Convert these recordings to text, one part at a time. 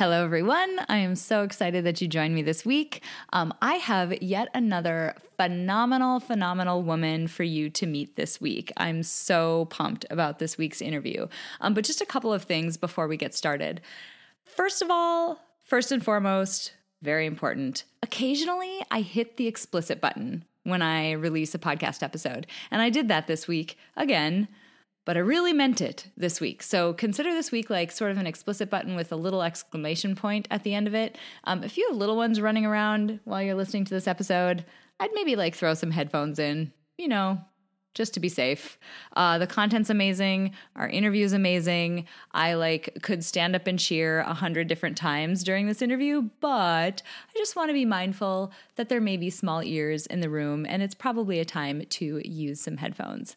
Hello, everyone. I am so excited that you joined me this week. Um, I have yet another phenomenal, phenomenal woman for you to meet this week. I'm so pumped about this week's interview. Um, but just a couple of things before we get started. First of all, first and foremost, very important. Occasionally, I hit the explicit button when I release a podcast episode. And I did that this week again but I really meant it this week. So consider this week like sort of an explicit button with a little exclamation point at the end of it. Um, if you have little ones running around while you're listening to this episode, I'd maybe like throw some headphones in, you know, just to be safe. Uh, the content's amazing. Our interview's amazing. I like could stand up and cheer a hundred different times during this interview, but I just want to be mindful that there may be small ears in the room, and it's probably a time to use some headphones.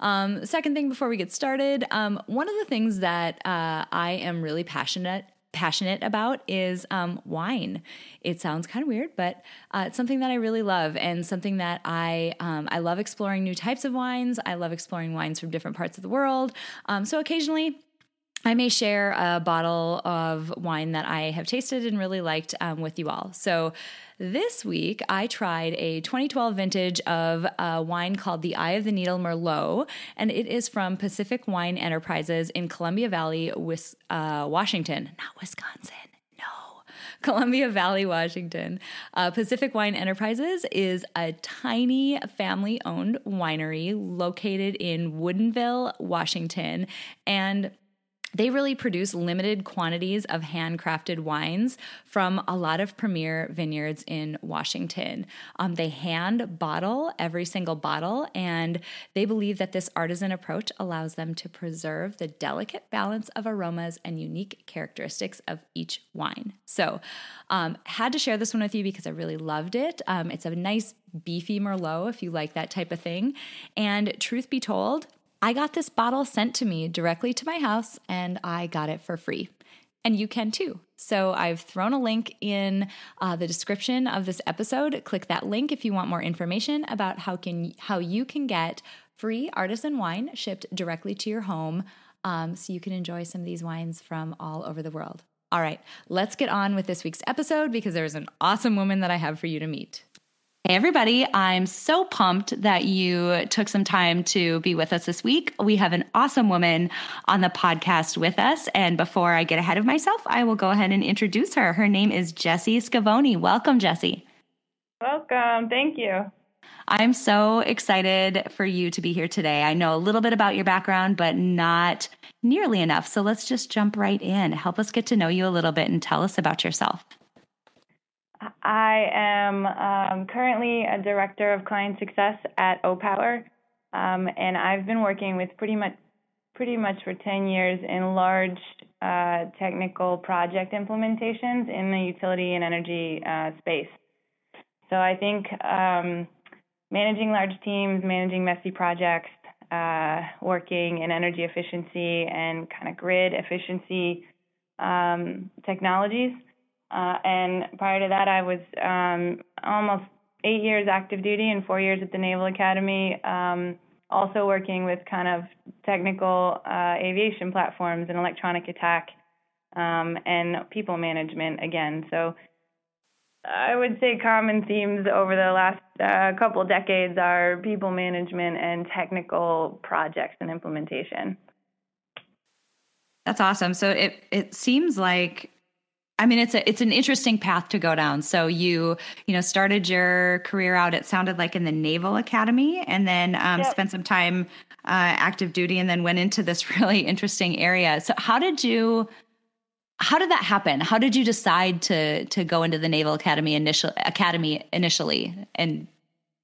Um, second thing before we get started, um, one of the things that uh, I am really passionate passionate about is um, wine. It sounds kind of weird, but uh, it's something that I really love and something that I um, I love exploring new types of wines. I love exploring wines from different parts of the world. Um, so occasionally. I may share a bottle of wine that I have tasted and really liked um, with you all. So, this week, I tried a 2012 vintage of a wine called the Eye of the Needle Merlot, and it is from Pacific Wine Enterprises in Columbia Valley, uh, Washington, not Wisconsin. No, Columbia Valley, Washington. Uh, Pacific Wine Enterprises is a tiny family owned winery located in Woodinville, Washington. And they really produce limited quantities of handcrafted wines from a lot of premier vineyards in Washington. Um, they hand bottle every single bottle, and they believe that this artisan approach allows them to preserve the delicate balance of aromas and unique characteristics of each wine. So, um, had to share this one with you because I really loved it. Um, it's a nice beefy Merlot if you like that type of thing. And truth be told, I got this bottle sent to me directly to my house and I got it for free. And you can too. So I've thrown a link in uh, the description of this episode. Click that link if you want more information about how can how you can get free artisan wine shipped directly to your home, um, so you can enjoy some of these wines from all over the world. All right, let's get on with this week's episode because there's an awesome woman that I have for you to meet. Hey, everybody. I'm so pumped that you took some time to be with us this week. We have an awesome woman on the podcast with us. And before I get ahead of myself, I will go ahead and introduce her. Her name is Jessie Scavone. Welcome, Jessie. Welcome. Thank you. I'm so excited for you to be here today. I know a little bit about your background, but not nearly enough. So let's just jump right in. Help us get to know you a little bit and tell us about yourself. I am um, currently a director of client success at OPower, um, and I've been working with pretty much pretty much for 10 years in large uh, technical project implementations in the utility and energy uh, space. So I think um, managing large teams, managing messy projects, uh, working in energy efficiency and kind of grid efficiency um, technologies uh, and prior to that, I was um, almost eight years active duty and four years at the Naval Academy, um, also working with kind of technical uh, aviation platforms and electronic attack um, and people management again. So I would say common themes over the last uh, couple decades are people management and technical projects and implementation. That's awesome. So it it seems like I mean, it's a it's an interesting path to go down. So you you know started your career out. It sounded like in the Naval Academy, and then um, yep. spent some time uh, active duty, and then went into this really interesting area. So how did you? How did that happen? How did you decide to to go into the Naval Academy initial academy initially, and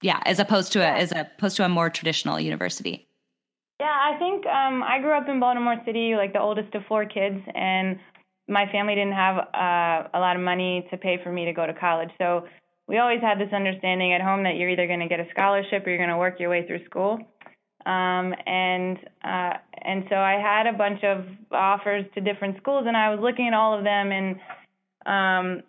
yeah, as opposed to a as opposed to a more traditional university? Yeah, I think um, I grew up in Baltimore City, like the oldest of four kids, and my family didn't have uh, a lot of money to pay for me to go to college. So we always had this understanding at home that you're either going to get a scholarship or you're going to work your way through school. Um, and uh, and so I had a bunch of offers to different schools, and I was looking at all of them, and um,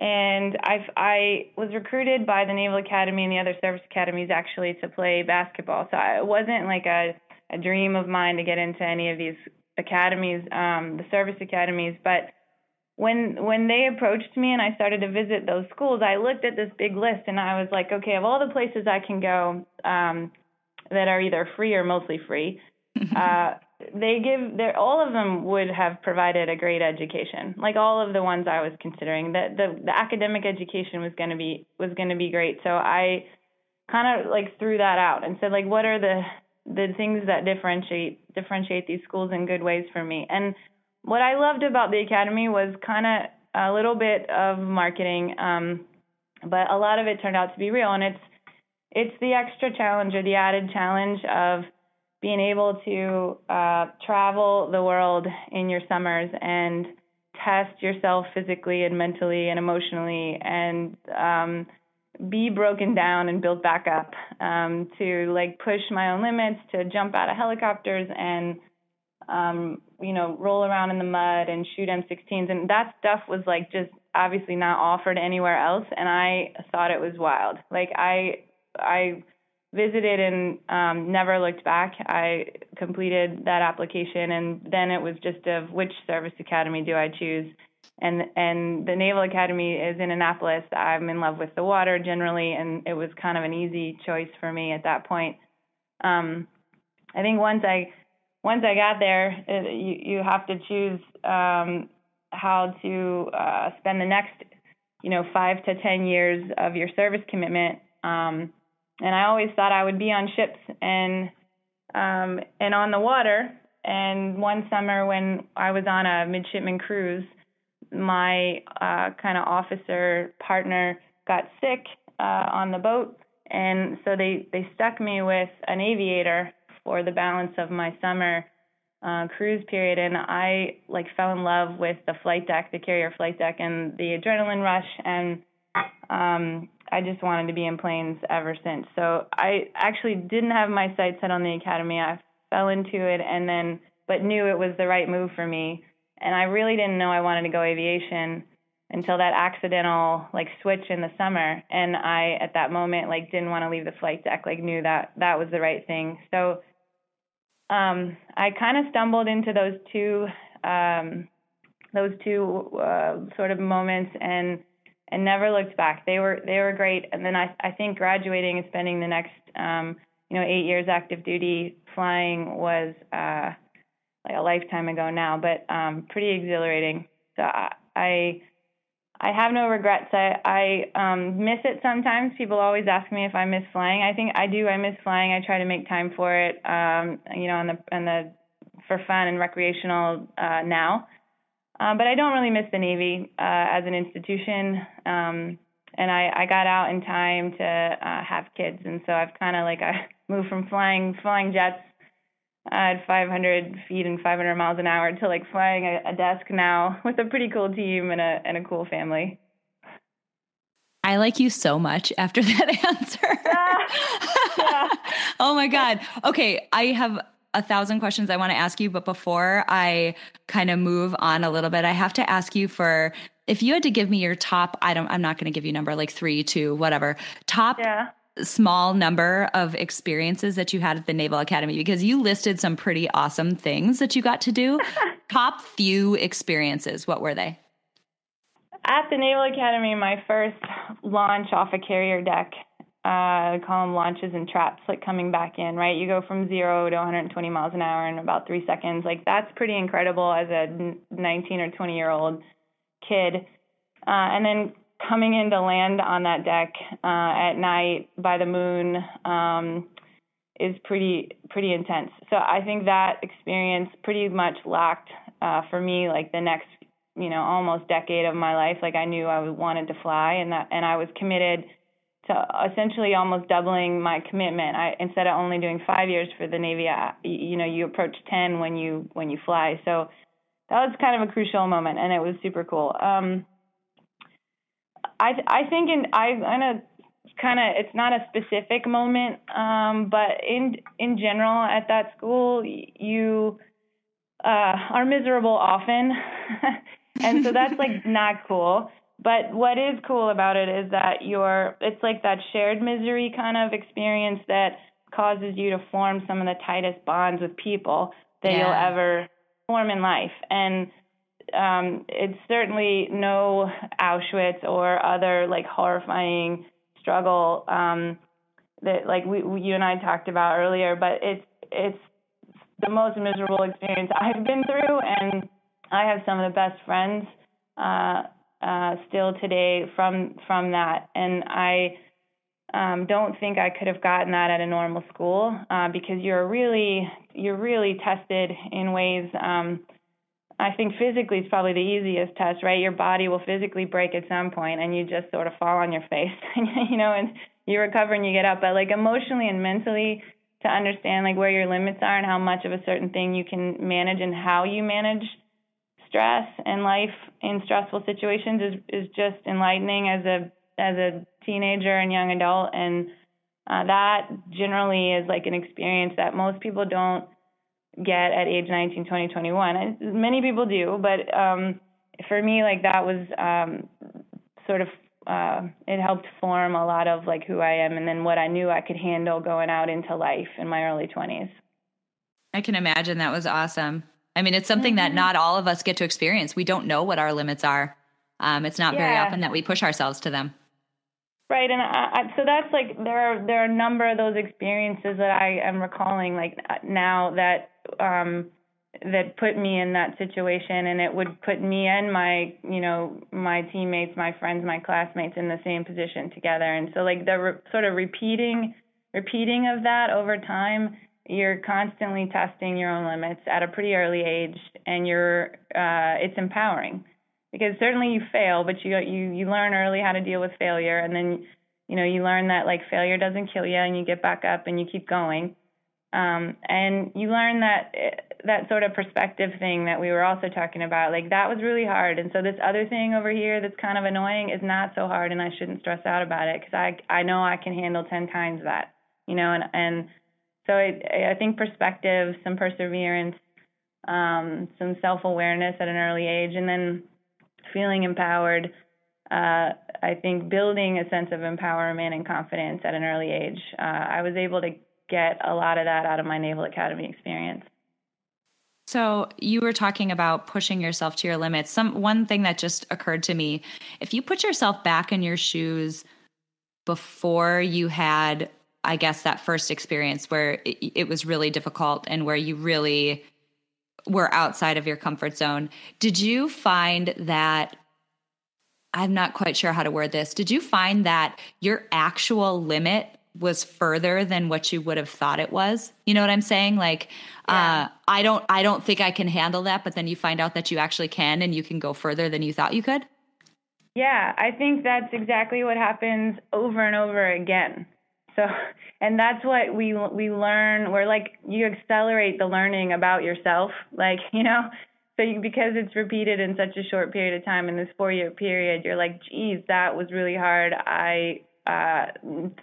and I I was recruited by the Naval Academy and the other service academies actually to play basketball. So it wasn't like a a dream of mine to get into any of these academies, um, the service academies, but when when they approached me and I started to visit those schools, I looked at this big list and I was like, okay, of all the places I can go um, that are either free or mostly free, uh, they give their all of them would have provided a great education. Like all of the ones I was considering, that the, the academic education was going to be was going to be great. So I kind of like threw that out and said like, what are the the things that differentiate differentiate these schools in good ways for me and what I loved about the academy was kind of a little bit of marketing, um, but a lot of it turned out to be real. And it's it's the extra challenge or the added challenge of being able to uh, travel the world in your summers and test yourself physically and mentally and emotionally and um, be broken down and built back up um, to like push my own limits to jump out of helicopters and um, you know, roll around in the mud and shoot M16s. And that stuff was like just obviously not offered anywhere else. And I thought it was wild. Like I, I visited and um, never looked back. I completed that application, and then it was just of which service academy do I choose. And and the Naval Academy is in Annapolis. I'm in love with the water generally, and it was kind of an easy choice for me at that point. Um, I think once I once I got there, it, you you have to choose um, how to uh, spend the next, you know, five to ten years of your service commitment. Um, and I always thought I would be on ships and um, and on the water. And one summer when I was on a midshipman cruise, my uh, kind of officer partner got sick uh, on the boat, and so they they stuck me with an aviator for the balance of my summer uh, cruise period, and I like fell in love with the flight deck, the carrier flight deck, and the adrenaline rush, and um, I just wanted to be in planes ever since. So I actually didn't have my sights set on the academy. I fell into it, and then but knew it was the right move for me. And I really didn't know I wanted to go aviation until that accidental like switch in the summer and I at that moment like didn't want to leave the flight deck like knew that that was the right thing. So um, I kind of stumbled into those two um, those two uh, sort of moments and and never looked back. They were they were great. And then I I think graduating and spending the next um, you know eight years active duty flying was uh, like a lifetime ago now, but um, pretty exhilarating. So I, I have no regrets. I, I um, miss it sometimes. People always ask me if I miss flying. I think I do. I miss flying. I try to make time for it. Um, you know, on the on the for fun and recreational uh, now. Um, but I don't really miss the Navy uh, as an institution. Um, and I, I got out in time to uh, have kids, and so I've kind of like I moved from flying flying jets at 500 feet and 500 miles an hour to like flying a, a desk now with a pretty cool team and a and a cool family. I like you so much after that answer. Yeah. yeah. oh my God. Okay. I have a thousand questions I want to ask you, but before I kind of move on a little bit, I have to ask you for if you had to give me your top, I don't, I'm not going to give you number like three, two, whatever, top yeah small number of experiences that you had at the Naval Academy because you listed some pretty awesome things that you got to do. Top few experiences, what were they? At the Naval Academy, my first launch off a carrier deck, uh, call them launches and traps, like coming back in, right? You go from zero to 120 miles an hour in about three seconds. Like, that's pretty incredible as a 19 or 20 year old kid. Uh, and then coming in to land on that deck uh, at night by the moon um, is pretty pretty intense. So I think that experience pretty much locked uh, for me like the next you know almost decade of my life. Like I knew I wanted to fly, and that and I was committed to essentially almost doubling my commitment. I instead of only doing five years for the Navy, I, you know, you approach ten when you when you fly. So that was kind of a crucial moment, and it was super cool. Um, I I think in I kind of kind of it's not a specific moment, um, but in in general at that school you uh, are miserable often, and so that's like not cool. But what is cool about it is that you're it's like that shared misery kind of experience that causes you to form some of the tightest bonds with people that yeah. you'll ever form in life. And um, it's certainly no Auschwitz or other like horrifying struggle um, that like we, we, you and I talked about earlier. But it's it's the most miserable experience I've been through, and I have some of the best friends uh, uh, still today from from that. And I um, don't think I could have gotten that at a normal school uh, because you're really you're really tested in ways. Um, I think physically is probably the easiest test, right? Your body will physically break at some point, and you just sort of fall on your face, you know, and you recover and you get up. But like emotionally and mentally, to understand like where your limits are and how much of a certain thing you can manage and how you manage stress and life in stressful situations is is just enlightening as a as a teenager and young adult and uh, that generally is like an experience that most people don't get at age 19 20 21 many people do but um for me like that was um sort of uh it helped form a lot of like who I am and then what I knew I could handle going out into life in my early 20s I can imagine that was awesome. I mean it's something mm-hmm. that not all of us get to experience. We don't know what our limits are. Um it's not yeah. very often that we push ourselves to them. Right, and I, I, so that's like there are there are a number of those experiences that I am recalling like now that um, that put me in that situation, and it would put me and my you know my teammates, my friends, my classmates in the same position together, and so like the re- sort of repeating repeating of that over time, you're constantly testing your own limits at a pretty early age, and you're uh, it's empowering because certainly you fail, but you you you learn early how to deal with failure, and then you know you learn that like failure doesn't kill you, and you get back up and you keep going. Um, and you learn that that sort of perspective thing that we were also talking about, like that was really hard. And so this other thing over here that's kind of annoying is not so hard, and I shouldn't stress out about it because I I know I can handle ten times that, you know. And and so it, I think perspective, some perseverance, um, some self awareness at an early age, and then feeling empowered. Uh, I think building a sense of empowerment and confidence at an early age. Uh, I was able to get a lot of that out of my Naval Academy experience. So you were talking about pushing yourself to your limits. Some one thing that just occurred to me, if you put yourself back in your shoes before you had I guess that first experience where it, it was really difficult and where you really were outside of your comfort zone. Did you find that? I'm not quite sure how to word this. Did you find that your actual limit was further than what you would have thought it was? You know what I'm saying? Like, yeah. uh, I don't, I don't think I can handle that, but then you find out that you actually can, and you can go further than you thought you could. Yeah, I think that's exactly what happens over and over again. So, and that's what we we learn. We're like you accelerate the learning about yourself, like you know. So you, because it's repeated in such a short period of time in this four year period, you're like, geez, that was really hard. I uh,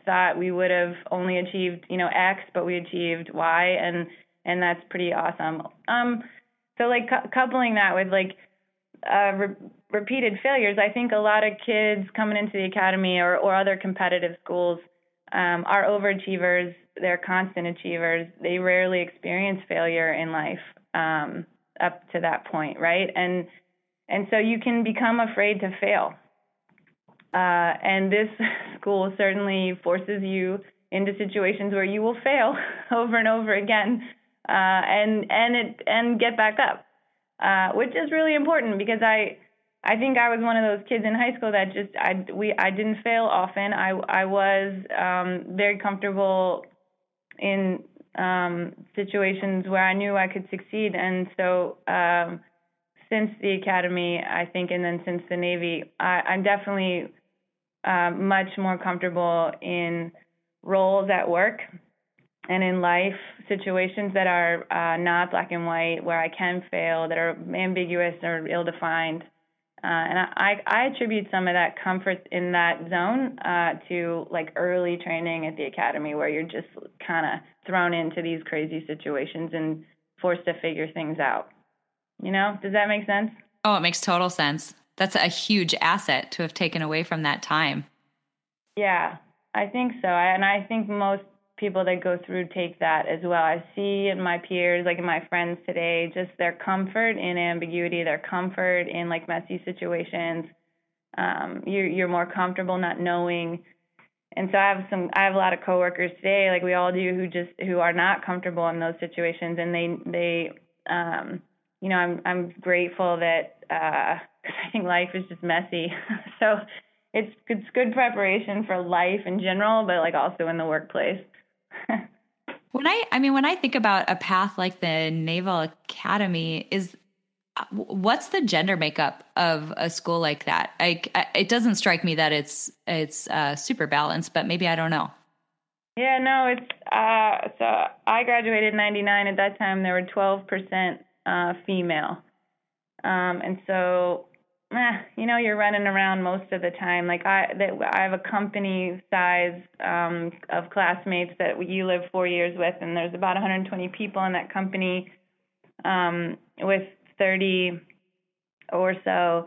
thought we would have only achieved you know X, but we achieved Y, and and that's pretty awesome. Um, so like cu- coupling that with like uh, re- repeated failures, I think a lot of kids coming into the academy or, or other competitive schools um, are overachievers. They're constant achievers. They rarely experience failure in life um, up to that point, right? And and so you can become afraid to fail. Uh, and this school certainly forces you into situations where you will fail over and over again, uh, and and it and get back up, uh, which is really important because I I think I was one of those kids in high school that just I we I didn't fail often. I I was um, very comfortable in um, situations where I knew I could succeed, and so um, since the academy, I think, and then since the Navy, I, I'm definitely uh, much more comfortable in roles at work and in life situations that are uh, not black and white, where I can fail, that are ambiguous or ill-defined Uh, and I, I attribute some of that comfort in that zone uh, to like early training at the academy where you're just kind of thrown into these crazy situations and forced to figure things out. You know, does that make sense? Oh, it makes total sense. That's a huge asset to have taken away from that time. Yeah, I think so. And I think most people that go through take that as well. I see in my peers, like in my friends today, just their comfort in ambiguity, their comfort in like messy situations. Um, you're you're more comfortable not knowing. And so I have some I have a lot of coworkers today, like we all do, who just who are not comfortable in those situations and they they um you know, I'm I'm grateful that uh I think life is just messy. so it's it's good preparation for life in general, but like also in the workplace. when I, I mean, when I think about a path like the Naval Academy, is what's the gender makeup of a school like that? I, it doesn't strike me that it's it's uh, super balanced, but maybe I don't know. Yeah, no, it's uh, so I graduated in '99. At that time, there were 12 percent uh, female, um, and so eh, you know, you're running around most of the time. Like I, that I have a company size um, of classmates that you live four years with, and there's about 120 people in that company, um, with 30 or so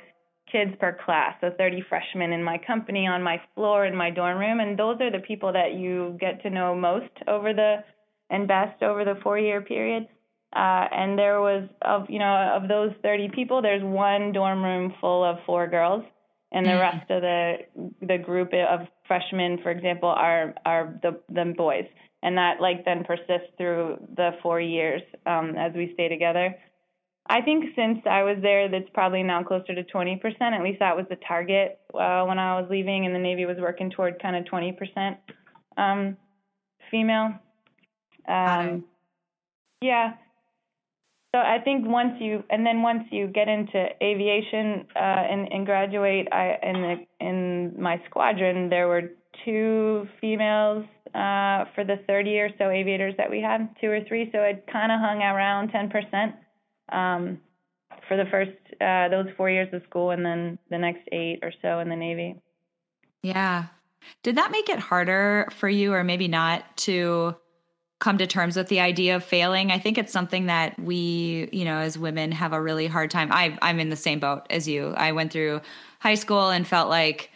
kids per class. So 30 freshmen in my company on my floor in my dorm room, and those are the people that you get to know most over the and best over the four year period. Uh, and there was of you know of those 30 people, there's one dorm room full of four girls, and the mm. rest of the the group of freshmen, for example, are are the the boys, and that like then persists through the four years um, as we stay together. I think since I was there, that's probably now closer to 20%. At least that was the target uh, when I was leaving, and the Navy was working toward kind of 20% um, female. Um, yeah. So I think once you and then once you get into aviation uh, and, and graduate, I in the in my squadron there were two females uh, for the third year, so aviators that we had, two or three. So it kind of hung around 10% um, for the first uh, those four years of school, and then the next eight or so in the Navy. Yeah. Did that make it harder for you, or maybe not, to come to terms with the idea of failing. I think it's something that we, you know, as women have a really hard time. I I'm in the same boat as you. I went through high school and felt like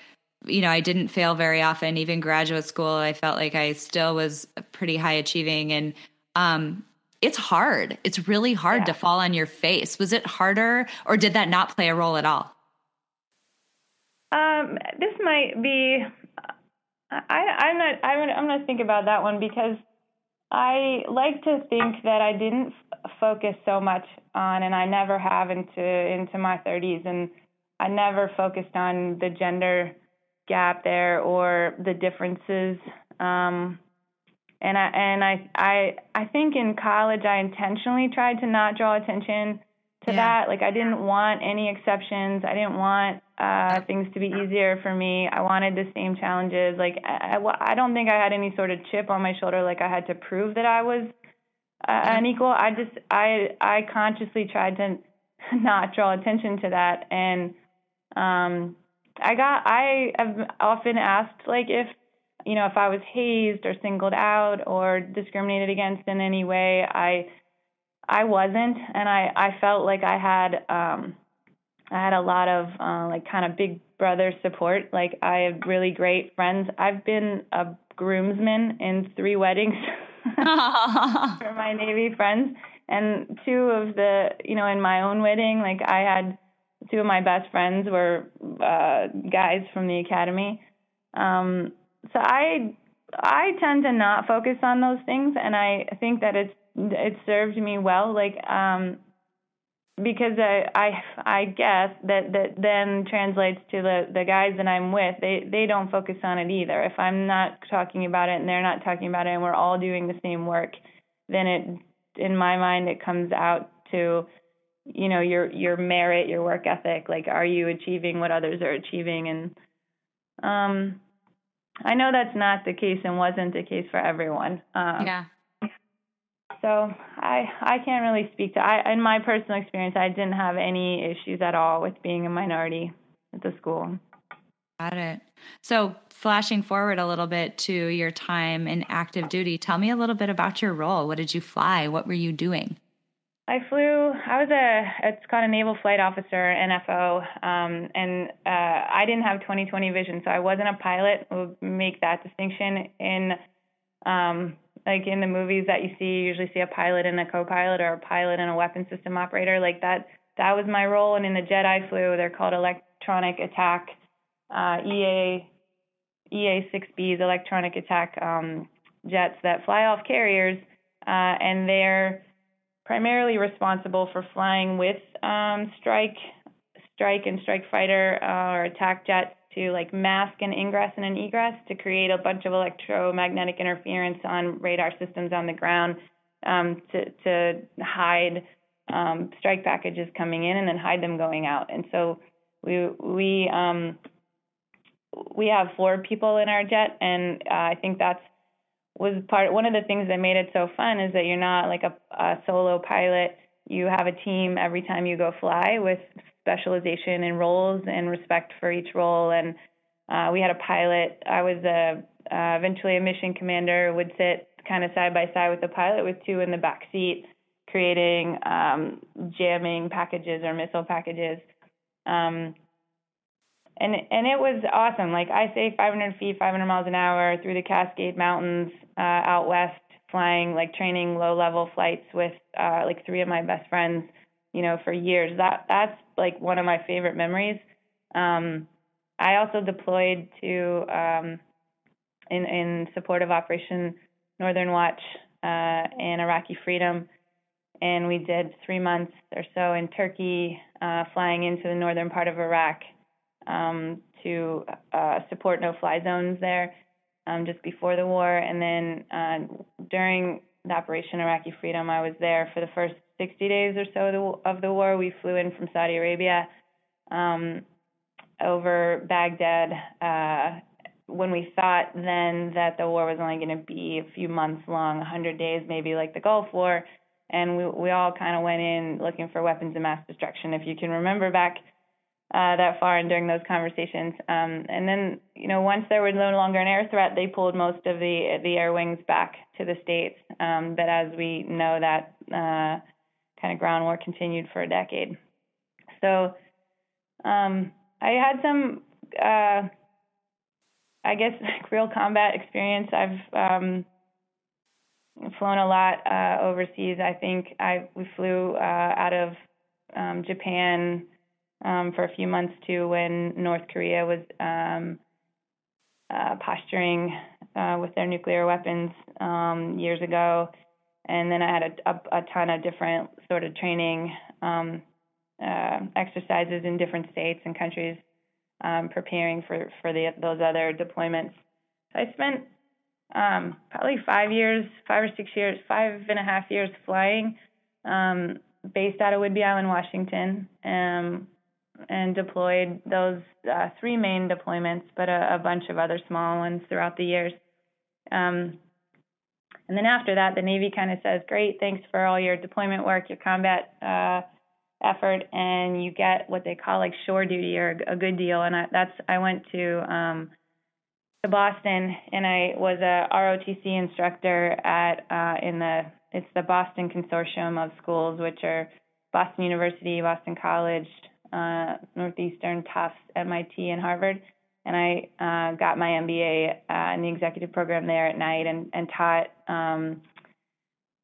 you know, I didn't fail very often. Even graduate school, I felt like I still was pretty high achieving and um it's hard. It's really hard yeah. to fall on your face. Was it harder or did that not play a role at all? Um, this might be I, I'm not. I'm, I'm going to think about that one because I like to think that I didn't f- focus so much on, and I never have into into my 30s, and I never focused on the gender gap there or the differences. Um, and I and I I I think in college I intentionally tried to not draw attention to yeah. that. Like I didn't want any exceptions. I didn't want uh, things to be easier for me. I wanted the same challenges. Like I, I, I don't think I had any sort of chip on my shoulder. Like I had to prove that I was uh, yeah. an equal. I just I I consciously tried to not draw attention to that. And um, I got I have often asked like if you know if I was hazed or singled out or discriminated against in any way. I I wasn't, and I I felt like I had um, I had a lot of uh, like kind of big brother support. Like I have really great friends. I've been a groomsman in three weddings for my Navy friends, and two of the you know in my own wedding, like I had two of my best friends were uh, guys from the academy. Um, so I I tend to not focus on those things, and I think that it's it served me well. Like um, because I I I guess that that then translates to the the guys that I'm with. They they don't focus on it either. If I'm not talking about it and they're not talking about it, and we're all doing the same work, then it in my mind it comes out to you know your your merit, your work ethic. Like, are you achieving what others are achieving? And um, I know that's not the case and wasn't the case for everyone. Um, yeah. So I, I can't really speak to. I in my personal experience, I didn't have any issues at all with being a minority at the school. Got it. So, flashing forward a little bit to your time in active duty, tell me a little bit about your role. What did you fly? What were you doing? I flew. I was a. It's called a naval flight officer, NFO, um, and uh, I didn't have 20/20 vision, so I wasn't a pilot. We'll make that distinction in, um, like in the movies that you see. You usually see a pilot and a co-pilot, or a pilot and a weapon system operator. Like that. That was my role. And in the jet I flew, they're called electronic attack uh, EA EA6Bs, electronic attack um, jets that fly off carriers, uh, and they're primarily responsible for flying with um, strike, strike and strike fighter uh, or attack jets to like mask an ingress and an egress to create a bunch of electromagnetic interference on radar systems on the ground um, to, to hide um, strike packages coming in and then hide them going out. And so we we um, we have four people in our jet, and uh, I think that's was part one of the things that made it so fun is that you're not like a, a solo pilot. You have a team every time you go fly with specialization in roles and respect for each role. And uh, we had a pilot. I was a uh, eventually a mission commander. Would sit kind of side by side with the pilot with two in the back seat, creating um, jamming packages or missile packages. Um, and and it was awesome. Like I say, 500 feet, 500 miles an hour through the Cascade Mountains uh, out west, flying like training low level flights with uh, like three of my best friends, you know, for years. That that's like one of my favorite memories. Um, I also deployed to um, in in support of Operation Northern Watch uh, and Iraqi Freedom, and we did three months or so in Turkey, uh, flying into the northern part of Iraq um, to uh, support no-fly zones there um, just before the war, and then uh, during the Operation Iraqi Freedom, I was there for the first 60 days or so of the, war. We flew in from Saudi Arabia um, over Baghdad uh, when we thought then that the war was only going to be a few months long, 100 days, maybe like the Gulf War. And we, we all kind of went in looking for weapons of mass destruction. If you can remember back uh, that far and during those conversations. Um, and then, you know, once there was no longer an air threat, they pulled most of the the air wings back to the states. Um, but as we know, that uh, kind of ground war continued for a decade. So um, I had some, uh, I guess, like real combat experience. I've um, flown a lot uh, overseas. I think I we flew uh, out of um, Japan um, for a few months too when North Korea was um, uh, posturing uh, with their nuclear weapons um, years ago. And then I had a, a, a ton of different sort of training um, uh, exercises in different states and countries um, preparing for, for the, those other deployments. So I spent um, probably five years, five or six years, five and a half years flying, um, based out of Whidbey Island, Washington, um, and deployed those uh, three main deployments, but a, a, bunch of other small ones throughout the years. Um, and then after that, the Navy kind of says, "Great, thanks for all your deployment work, your combat uh, effort, and you get what they call like shore duty or a good deal." And I, that's I went to um, to Boston, and I was a ROTC instructor at uh, in the it's the Boston Consortium of schools, which are Boston University, Boston College, uh, Northeastern, Tufts, MIT, and Harvard. And I uh, got my MBA uh, in the executive program there at night and, and taught um,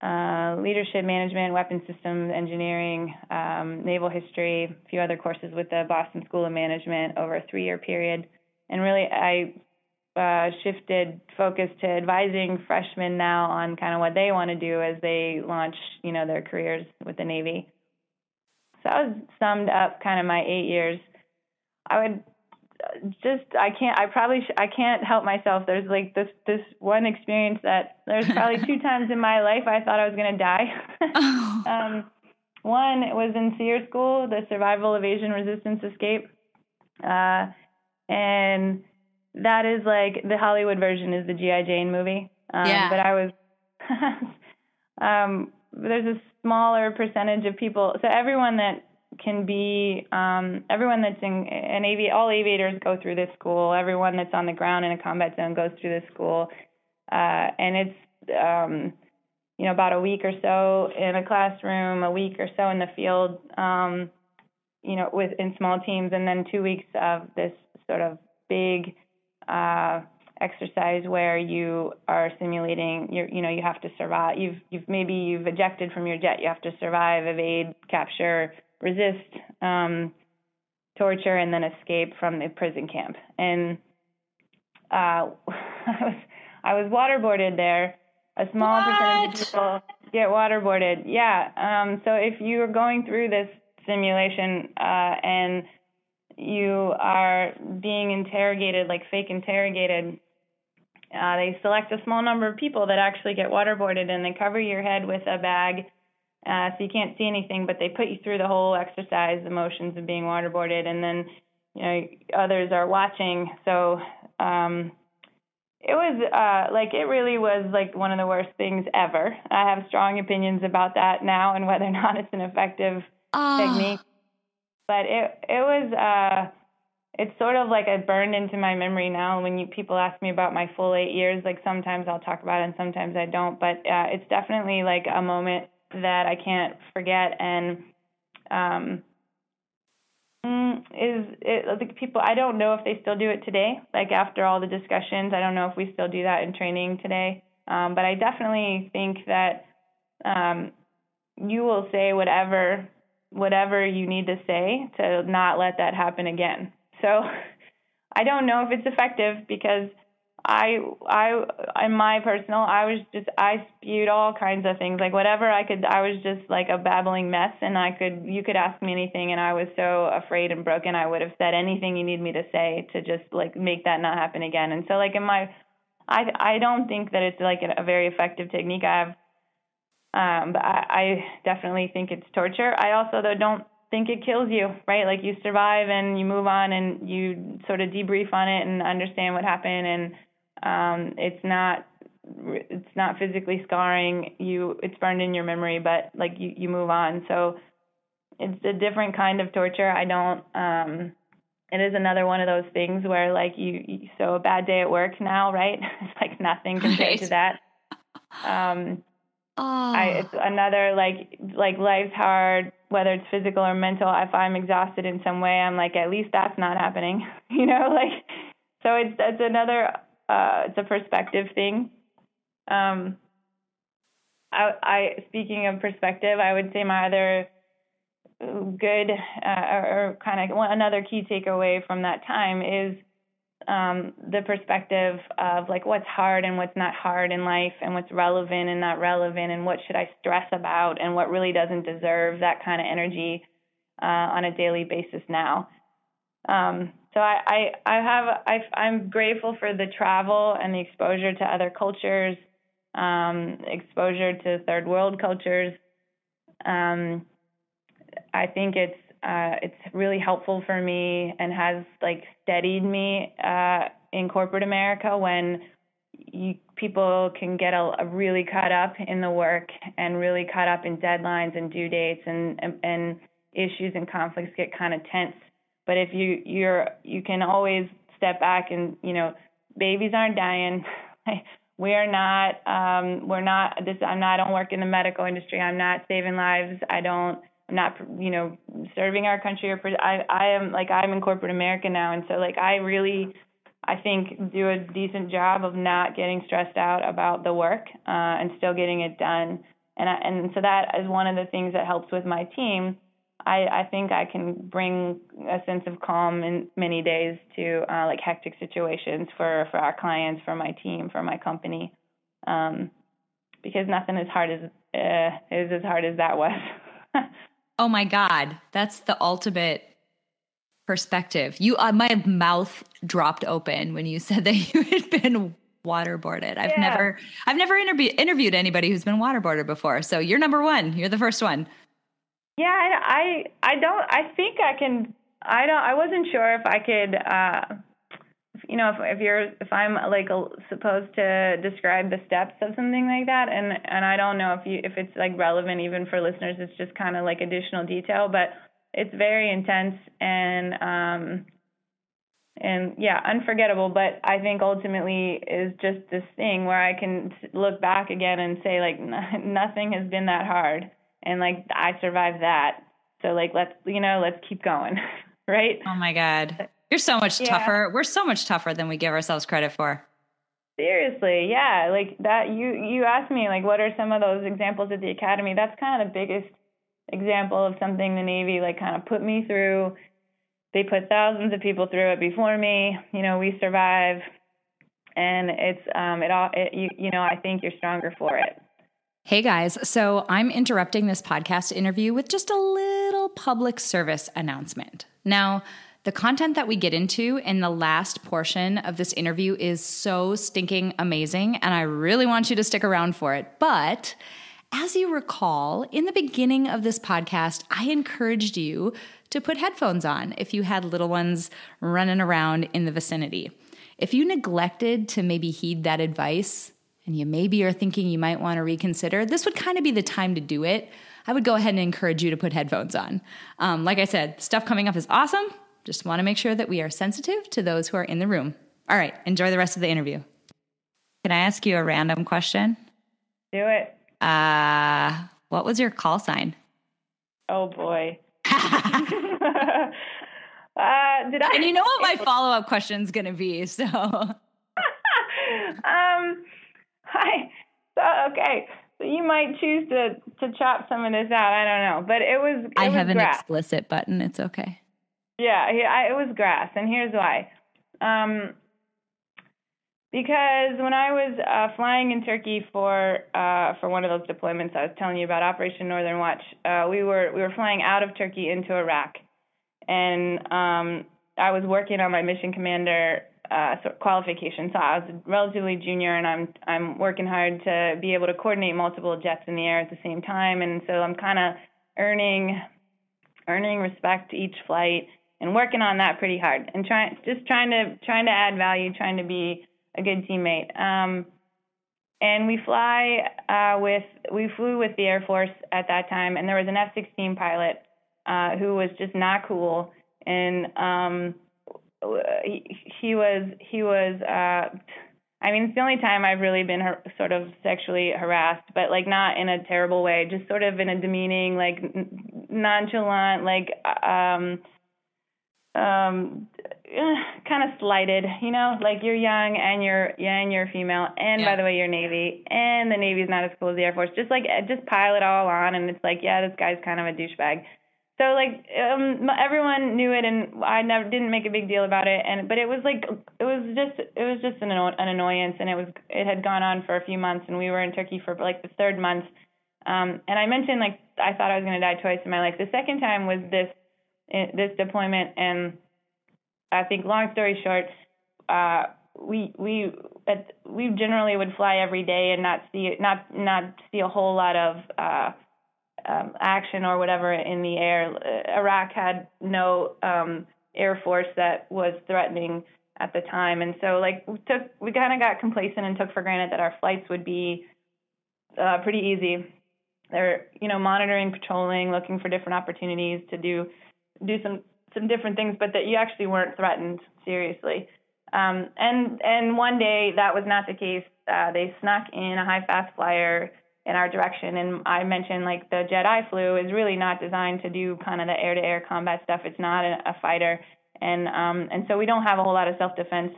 uh, leadership management, weapons systems engineering, um, naval history, a few other courses with the Boston School of Management over a three year period. And really, I uh, shifted focus to advising freshmen now on kind of what they want to do as they launch, you know, their careers with the Navy. So that was summed up kind of my eight years. I would just I can't I probably sh- I can't help myself. There's like this this one experience that there's probably two times in my life I thought I was gonna die. oh. um, one it was in SERE school, the Survival Evasion Resistance Escape, uh, and that is like the Hollywood version is the GI Jane movie. Um, yeah. But I was um, there's a smaller percentage of people. So everyone that can be um, everyone that's in an avi- all aviators go through this school. Everyone that's on the ground in a combat zone goes through this school, uh, and it's um, you know about a week or so in a classroom, a week or so in the field, um, you know, with in small teams, and then two weeks of this sort of big uh, exercise where you are simulating you you know you have to survive. You've you've maybe you've ejected from your jet. You have to survive evade capture resist um, torture and then escape from the prison camp. And uh, I was I was waterboarded there. A small what? percentage of people get waterboarded. Yeah um, so if you are going through this simulation uh, and you are being interrogated like fake interrogated uh, they select a small number of people that actually get waterboarded and they cover your head with a bag uh, so you can't see anything, but they put you through the whole exercise, the motions of being waterboarded, and then you know others are watching. So um, it was uh, like it really was like one of the worst things ever. I have strong opinions about that now and whether or not it's an effective technique. But it it was uh, it's sort of like it burned into my memory now. When you people ask me about my full eight years, like sometimes I'll talk about it and sometimes I don't. But uh, it's definitely like a moment that I can't forget. And um, mm, is it like people? I don't know if they still do it today. Like after all the discussions, I don't know if we still do that in training today. Um, but I definitely think that um, you will say whatever whatever you need to say to not let that happen again. So I don't know if it's effective because I I in my personal I was just I spewed all kinds of things. Like whatever I could I was just like a babbling mess and I could you could ask me anything and I was so afraid and broken I would have said anything you need me to say to just like make that not happen again. And so like in my I I don't think that it's like a, very effective technique. I have um but I, I definitely think it's torture. I also though don't think it kills you, right? Like you survive and you move on and you sort of debrief on it and understand what happened and um, it's not it's not physically scarring. You it's burned in your memory but like you you move on. So it's a different kind of torture. I don't um it is another one of those things where like you, you so a bad day at work now right? It's like nothing compared right. to that. Um oh. I, it's another like like life's hard whether it's physical or mental. If i'm exhausted in some way i'm like at least that's not happening you know like so it's it's another uh, it's a perspective thing. Um, I, I speaking of perspective, I would say my other good uh, or kind of another key takeaway from that time is um, the perspective of like what's hard and what's not hard in life and what's relevant and not relevant and what should I stress about and what really doesn't deserve that kind of energy uh, on a daily basis now. Um, so I, I, I have I, I'm grateful for the travel and the exposure to other cultures, um, exposure to third world cultures. Um, I think it's uh, it's really helpful for me and has like steadied me uh, in corporate America when you, people can get a, a, really caught up in the work and really caught up in deadlines and due dates and and, and issues and conflicts get kind of tense but if you you're you can always step back and you know babies aren't dying. we are not um, we're not this. I'm not. I don't work in the medical industry. I'm not saving lives. I don't. I'm not you know serving our country or I I am like I'm in corporate America now, and so like I really I think do a decent job of not getting stressed out about the work uh, and still getting it done. And I, and so that is one of the things that helps with my team I, I think I can bring a sense of calm in many days to uh, like hectic situations for, for our clients, for my team, for my company, um, because nothing as hard as uh, is as hard as that was. oh my God, that's the ultimate perspective. You, uh, my mouth dropped open when you said that you had been waterboarded. I've yeah. never, I've never interviewed interviewed anybody who's been waterboarded before. So you're number one. You're the first one. Yeah, I, I, don't. I think I can. I don't. I wasn't sure if I could. Uh, you know, if if you're if I'm like supposed to describe the steps of something like that, and and I don't know if you if it's like relevant even for listeners, it's just kind of like additional detail, but it's very intense and um and yeah, unforgettable. But I think ultimately is just this thing where I can look back again and say like nothing has been that hard, and like I survived that. So like let's you know let's keep going, right? Oh my god, you're so much yeah. tougher. We're so much tougher than we give ourselves credit for. Seriously, yeah, like that. You you asked me like what are some of those examples at the academy? That's kind of the biggest example of something the Navy like kind of put me through they put thousands of people through it before me. You know, we survive, and it's um, it all. It, you, you know, I think you're stronger for it. Hey guys, so I'm interrupting this podcast interview with just a little public service announcement. Now, the content that we get into in the last portion of this interview is so stinking amazing, and I really want you to stick around for it. But as you recall, in the beginning of this podcast, I encouraged you to put headphones on if you had little ones running around in the vicinity. If you neglected to maybe heed that advice, and you maybe are thinking you might want to reconsider, this would kind of be the time to do it. I would go ahead and encourage you to put headphones on. Um, like I said, stuff coming up is awesome. Just want to make sure that we are sensitive to those who are in the room. All right, enjoy the rest of the interview. Can I ask you a random question? Do it. Uh, what was your call sign? Oh boy. Uh, did I? And you know what my follow up question is going to be. So, um, hi. So, okay. So you might choose to to chop some of this out. I don't know, but it was. It I was have an grass. explicit button. It's okay. Yeah, yeah. I, it was grass, and here's why. Um, because when I was uh, flying in Turkey for uh, for one of those deployments I was telling you about, Operation Northern Watch, uh, we were we were flying out of Turkey into Iraq, and um, I was working on my mission commander uh, qualification. So I was relatively junior, and I'm I'm working hard to be able to coordinate multiple jets in the air at the same time, and so I'm kind of earning earning respect each flight and working on that pretty hard, and trying just trying to trying to add value, trying to be a good teammate. Um, and we fly uh, with we flew with the Air Force at that time, and there was an F-16 pilot uh, who was just not cool, and um, he, he was he was. Uh, I mean, it's the only time I've really been har- sort of sexually harassed, but like not in a terrible way, just sort of in a demeaning, like n- nonchalant, like um, um kind of slighted, you know, like you're young and you're yeah, and you're female, and yeah. by the way, you're Navy, and the Navy's not as cool as the Air Force. Just like just pile it all on, and it's like, yeah, this guy's kind of a douchebag. So like um everyone knew it, and I never didn't make a big deal about it, and but it was like it was just it was just an an annoyance, and it was it had gone on for a few months, and we were in Turkey for like the third month. Um, and I mentioned like I thought I was going to die twice in my life. The second time was this eh, this deployment, and I think long story short, uh, we we at, we generally would fly every day and not see not not see a whole lot of uh, um, action or whatever in the air. Iraq had no um, air force that was threatening at the time, and so like we took we kind of got complacent and took for granted that our flights would be uh, pretty easy. They're you know monitoring, patrolling, looking for different opportunities to do do some some different things, but that you actually weren't threatened seriously. Um, and and one day that was not the case. Uh, they snuck in a high fast flyer in our direction, and I mentioned like the Jedi flu is really not designed to do kind of the air to air combat stuff. It's not a, a fighter, and um, and so we don't have a whole lot of self defense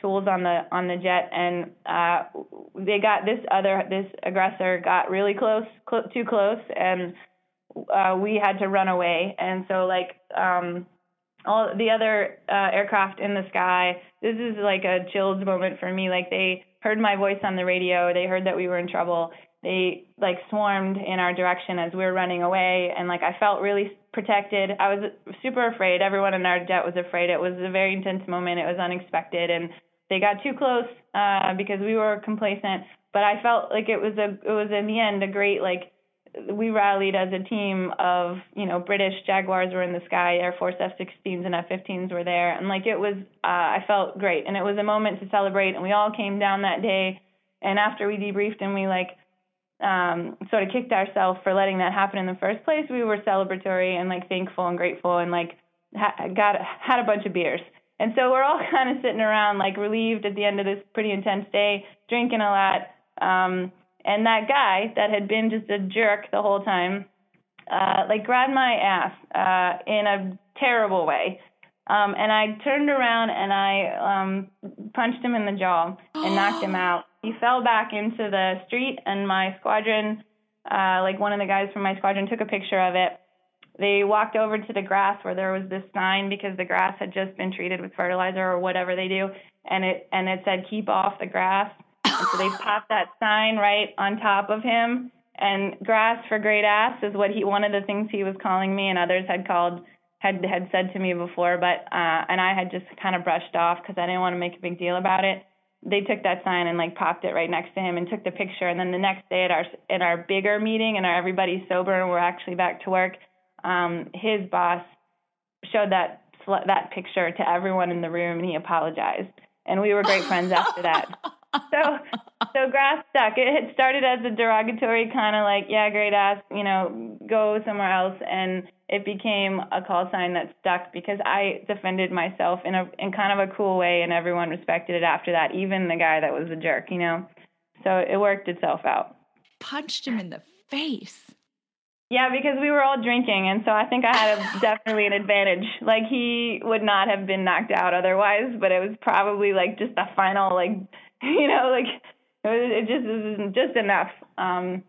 tools on the on the jet and uh they got this other this aggressor got really close cl- too close and uh, we had to run away. And so, like, um, all the other uh, aircraft in the sky, this is like a chilled moment for me. Like, they heard my voice on the radio, they heard that we were in trouble. They like swarmed in our direction as we were running away, and like I felt really protected. I was super afraid. Everyone in our jet was afraid. It was a very intense moment. It was unexpected, and they got too close uh, because we were complacent. But I felt like it was a it was in the end a great like we rallied as a team of you know British Jaguars were in the sky, Air Force F-16s and F-15s were there, and like it was uh, I felt great, and it was a moment to celebrate, and we all came down that day, and after we debriefed and we like um, sort of kicked ourselves for letting that happen in the first place, we were celebratory and like thankful and grateful and like ha- got had a bunch of beers. And so we're all kind of sitting around like relieved at the end of this pretty intense day, drinking a lot. Um, and that guy that had been just a jerk the whole time, uh, like grabbed my ass uh, in a terrible way. Um, and I turned around and I um, punched him in the jaw and knocked him out. He fell back into the street, and my squadron, uh, like one of the guys from my squadron, took a picture of it. They walked over to the grass where there was this sign because the grass had just been treated with fertilizer or whatever they do, and it and it said "Keep off the grass." And so they popped that sign right on top of him. And grass for great ass is what he one of the things he was calling me, and others had called had had said to me before, but uh, and I had just kind of brushed off because I didn't want to make a big deal about it. They took that sign and like popped it right next to him and took the picture. And then the next day at our in our bigger meeting and our everybody's sober and we're actually back to work, um, his boss showed that that picture to everyone in the room and he apologized. And we were great friends after that. so so grass stuck. It had started as a derogatory kind of like, yeah, great ass, you know, go somewhere else, and it became a call sign that stuck because I defended myself in a in kind of a cool way, and everyone respected it after that, even the guy that was a jerk, you know. So it worked itself out. Punched him in the face. Yeah, because we were all drinking, and so I think I had a, definitely an advantage. Like he would not have been knocked out otherwise, but it was probably like just the final like you know, like it, was, it just isn't just enough. Um,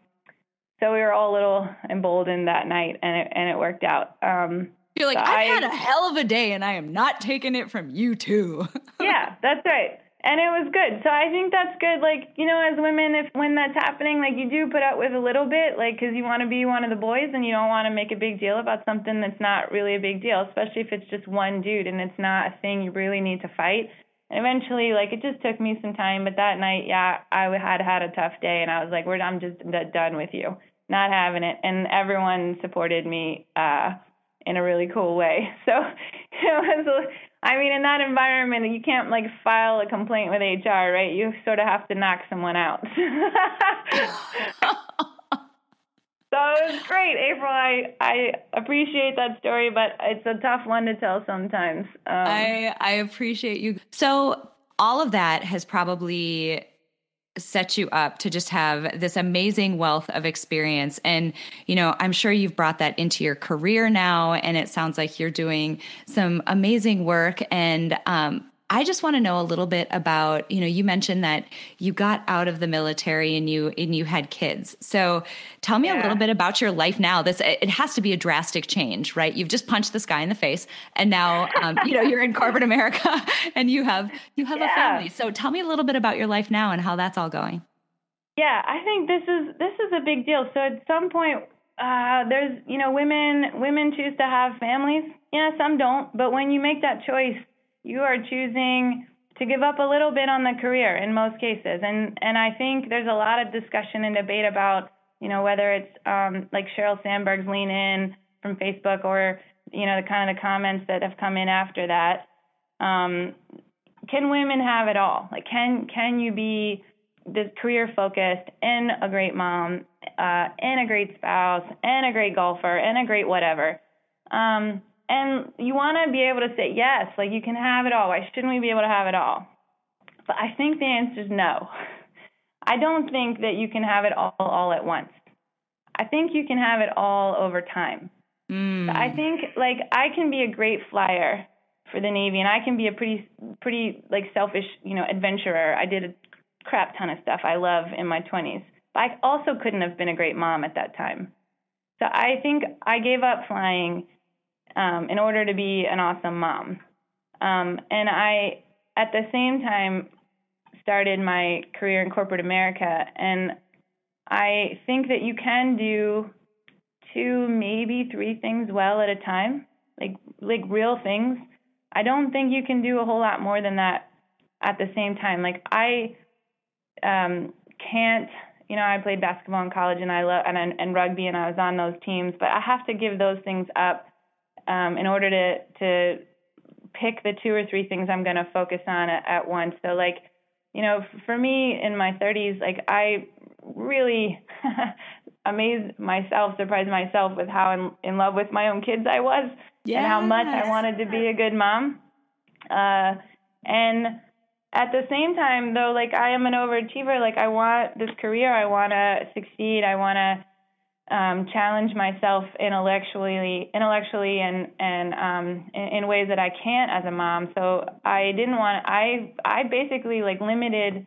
so we were all a little emboldened that night, and it and it worked out. Um, You're like, so I've I, had a hell of a day, and I am not taking it from you too. yeah, that's right. And it was good. So I think that's good. Like, you know, as women, if when that's happening, like you do put up with a little bit, like, because you want to be one of the boys and you don't want to make a big deal about something that's not really a big deal, especially if it's just one dude and it's not a thing you really need to fight. And eventually, like it just took me some time, but that night, yeah, I had had a tough day, and I was like, "We're, I'm just done with you, not having it." And everyone supported me uh, in a really cool way. So it was, I mean, in that environment, you can't like file a complaint with HR, right? You sort of have to knock someone out. It was great, April. I I appreciate that story, but it's a tough one to tell sometimes. Um, I I appreciate you. So all of that has probably set you up to just have this amazing wealth of experience and you know i'm sure you've brought that into your career now and it sounds like you're doing some amazing work and um, I just want to know a little bit about, you know, you mentioned that you got out of the military and you and you had kids. So tell me yeah. a little bit about your life now. This it has to be a drastic change, right? You've just punched this guy in the face, and now um, you know you're in corporate America and you have you have yeah. a family. So tell me a little bit about your life now and how that's all going. Yeah, I think this is this is a big deal. So at some point, uh, there's you know women women choose to have families. Yeah, some don't. But when you make that choice you are choosing to give up a little bit on the career in most cases. And and I think there's a lot of discussion and debate about, you know, whether it's um, like Sheryl Sandberg's lean in from Facebook or, you know, the kind of the comments that have come in after that. Um, can women have it all? Like can can you be this career focused and a great mom, uh, and a great spouse, and a great golfer, and a great whatever? Um, and you want to be able to say yes, like you can have it all. Why shouldn't we be able to have it all? But I think the answer is no. I don't think that you can have it all all at once. I think you can have it all over time. Mm. I think like I can be a great flyer for the Navy, and I can be a pretty pretty like selfish you know adventurer. I did a crap ton of stuff I love in my 20s, but I also couldn't have been a great mom at that time. So I think I gave up flying um, in order to be an awesome mom. Um, and I, at the same time, started my career in corporate America. And I think that you can do two, maybe three things well at a time, like like real things. I don't think you can do a whole lot more than that at the same time. Like I um, can't you know, I played basketball in college and I love and and rugby and I was on those teams, but I have to give those things up um, in order to to pick the two or three things I'm going to focus on at, at once. So like, you know, for me in my 30s, like I really amazed myself, surprised myself with how in, in love with my own kids I was yes. and how much I wanted to be a good mom. Uh, and at the same time though like i am an overachiever like i want this career i want to succeed i want to um, challenge myself intellectually intellectually and and um, in, in ways that i can't as a mom so i didn't want i i basically like limited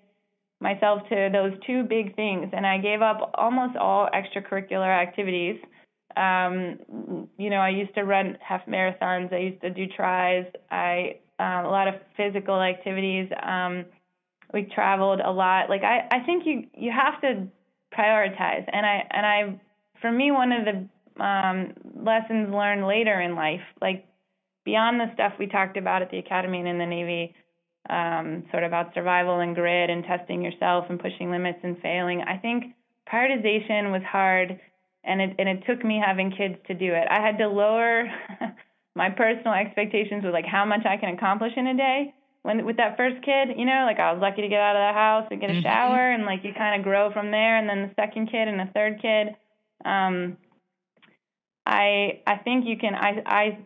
myself to those two big things and i gave up almost all extracurricular activities um, you know i used to run half marathons i used to do tries i um, a lot of physical activities. Um, we traveled a lot. Like I, I think you you have to prioritize. And I and I, for me, one of the um, lessons learned later in life, like beyond the stuff we talked about at the academy and in the Navy, um, sort of about survival and grit and testing yourself and pushing limits and failing. I think prioritization was hard, and it and it took me having kids to do it. I had to lower my personal expectations with like how much I can accomplish in a day. When with that first kid, you know, like I was lucky to get out of the house and get a mm-hmm. shower, and like you kind of grow from there. And then the second kid and the third kid, um, I I think you can I I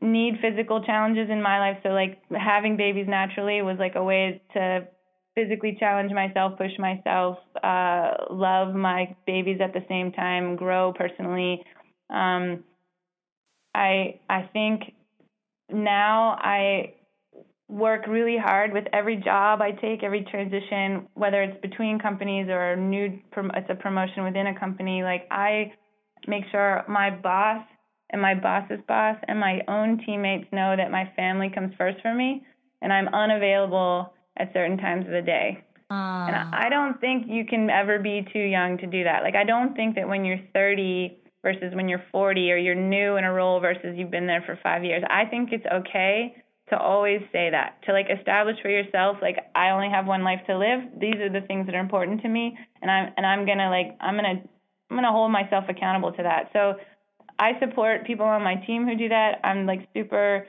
need physical challenges in my life. So like having babies naturally was like a way to physically challenge myself, push myself, uh, love my babies at the same time, grow personally. Um, I I think now I work really hard with every job I take, every transition, whether it's between companies or a new it's a promotion within a company. Like I make sure my boss and my boss's boss and my own teammates know that my family comes first for me, and I'm unavailable at certain times of the day. And ah. I don't think you can ever be too young to do that. Like I don't think that when you're 30 versus when you're 40 or you're new in a role versus you've been there for five years. I think it's okay to always say that, to like establish for yourself, like I only have one life to live. These are the things that are important to me, and I'm and I'm gonna like I'm gonna I'm gonna hold myself accountable to that. So I support people on my team who do that. I'm like super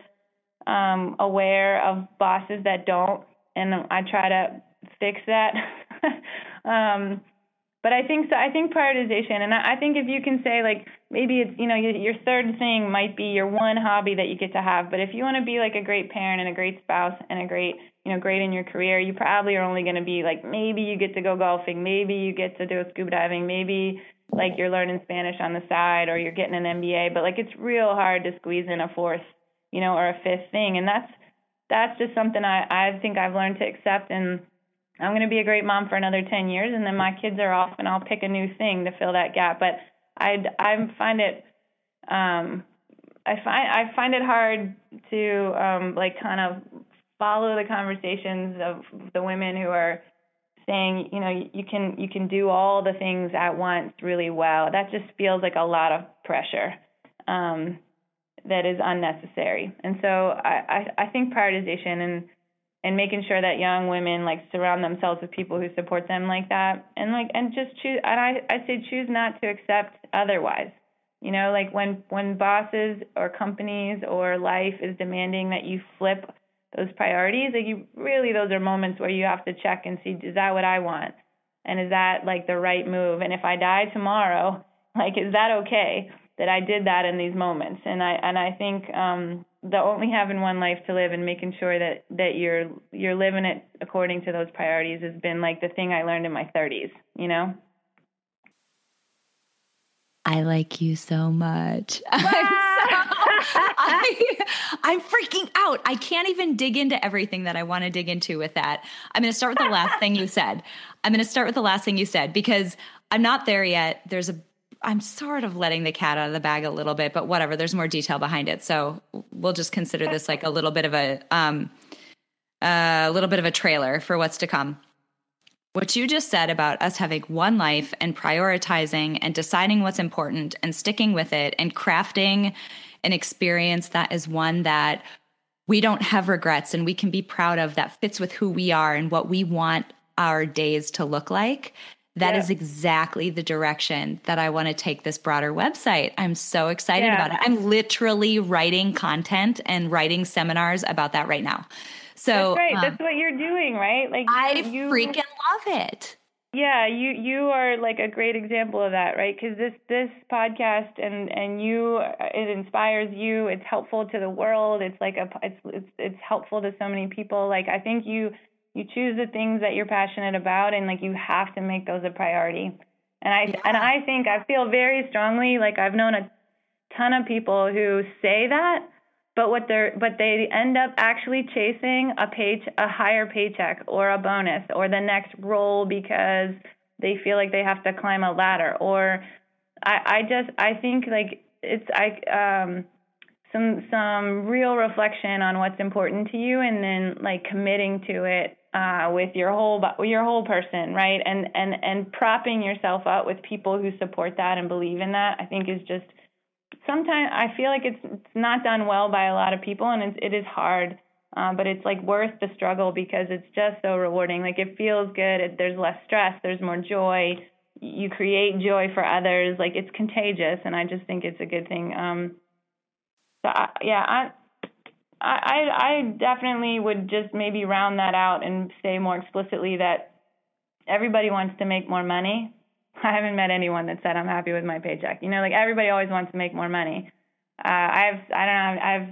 um, aware of bosses that don't, and I try to fix that. um, but I think so. I think prioritization, and I, I think if you can say like maybe it's you know your, third thing might be your one hobby that you get to have. But if you want to be like a great parent and a great spouse and a great you know great in your career, you probably are only going to be like maybe you get to go golfing, maybe you get to do scuba diving, maybe like you're learning Spanish on the side or you're getting an MBA. But like it's real hard to squeeze in a fourth, you know, or a fifth thing, and that's that's just something I I think I've learned to accept and I'm going to be a great mom for another 10 years and then my kids are off and I'll pick a new thing to fill that gap. But I I find it um I find I find it hard to um like kind of follow the conversations of the women who are saying, you know, you can you can do all the things at once really well. That just feels like a lot of pressure. Um that is unnecessary. And so I, I, I think prioritization and and making sure that young women like surround themselves with people who support them like that and like and just choose and I I say choose not to accept otherwise. You know, like when when bosses or companies or life is demanding that you flip those priorities, like you really those are moments where you have to check and see is that what I want? And is that like the right move? And if I die tomorrow, like is that okay that I did that in these moments? And I and I think um the only having one life to live and making sure that that you're you're living it according to those priorities has been like the thing I learned in my 30s, you know? I like you so much. Wow. I, I'm freaking out. I can't even dig into everything that I want to dig into with that. I'm going to start with the last thing you said. I'm going to start with the last thing you said because I'm not there yet. There's a I'm sort of letting the cat out of the bag a little bit, but whatever. There's more detail behind it, so we'll just consider this like a little bit of a um, a little bit of a trailer for what's to come. What you just said about us having one life and prioritizing and deciding what's important and sticking with it and crafting an experience that is one that we don't have regrets and we can be proud of that fits with who we are and what we want our days to look like That is exactly the direction that I want to take this broader website. I'm so excited yeah. about it. I'm literally writing content and writing seminars about that right now. So That's right. Um, That's what you're doing, right? Like I you, freaking love it. Yeah, you you are like a great example of that, right? Because this this podcast and and you it inspires you. It's helpful to the world. It's like a it's it's it's helpful to so many people. Like I think you you choose the things that you're passionate about, and like you have to make those a priority. And I yeah. and I think I feel very strongly like I've known a ton of people who say that, but what they're but they end up actually chasing a pay a higher paycheck or a bonus or the next role because they feel like they have to climb a ladder or I I just I think like it's I um some some real reflection on what's important to you and then like committing to it uh, with your whole your whole person right and and and propping yourself up with people who support that and believe in that I think is just sometimes I feel like it's, it's not done well by a lot of people, and it's, it is hard. Uh, but it's like worth the struggle because it's just so rewarding. Like it feels good. It, there's less stress. There's more joy. You create joy for others. Like it's contagious, and I just think it's a good thing. Um, so I, yeah, I, I, I definitely would just maybe round that out and say more explicitly that everybody wants to make more money I haven't met anyone that said I'm happy with my paycheck. You know, like everybody always wants to make more money. Uh, I've I don't know I've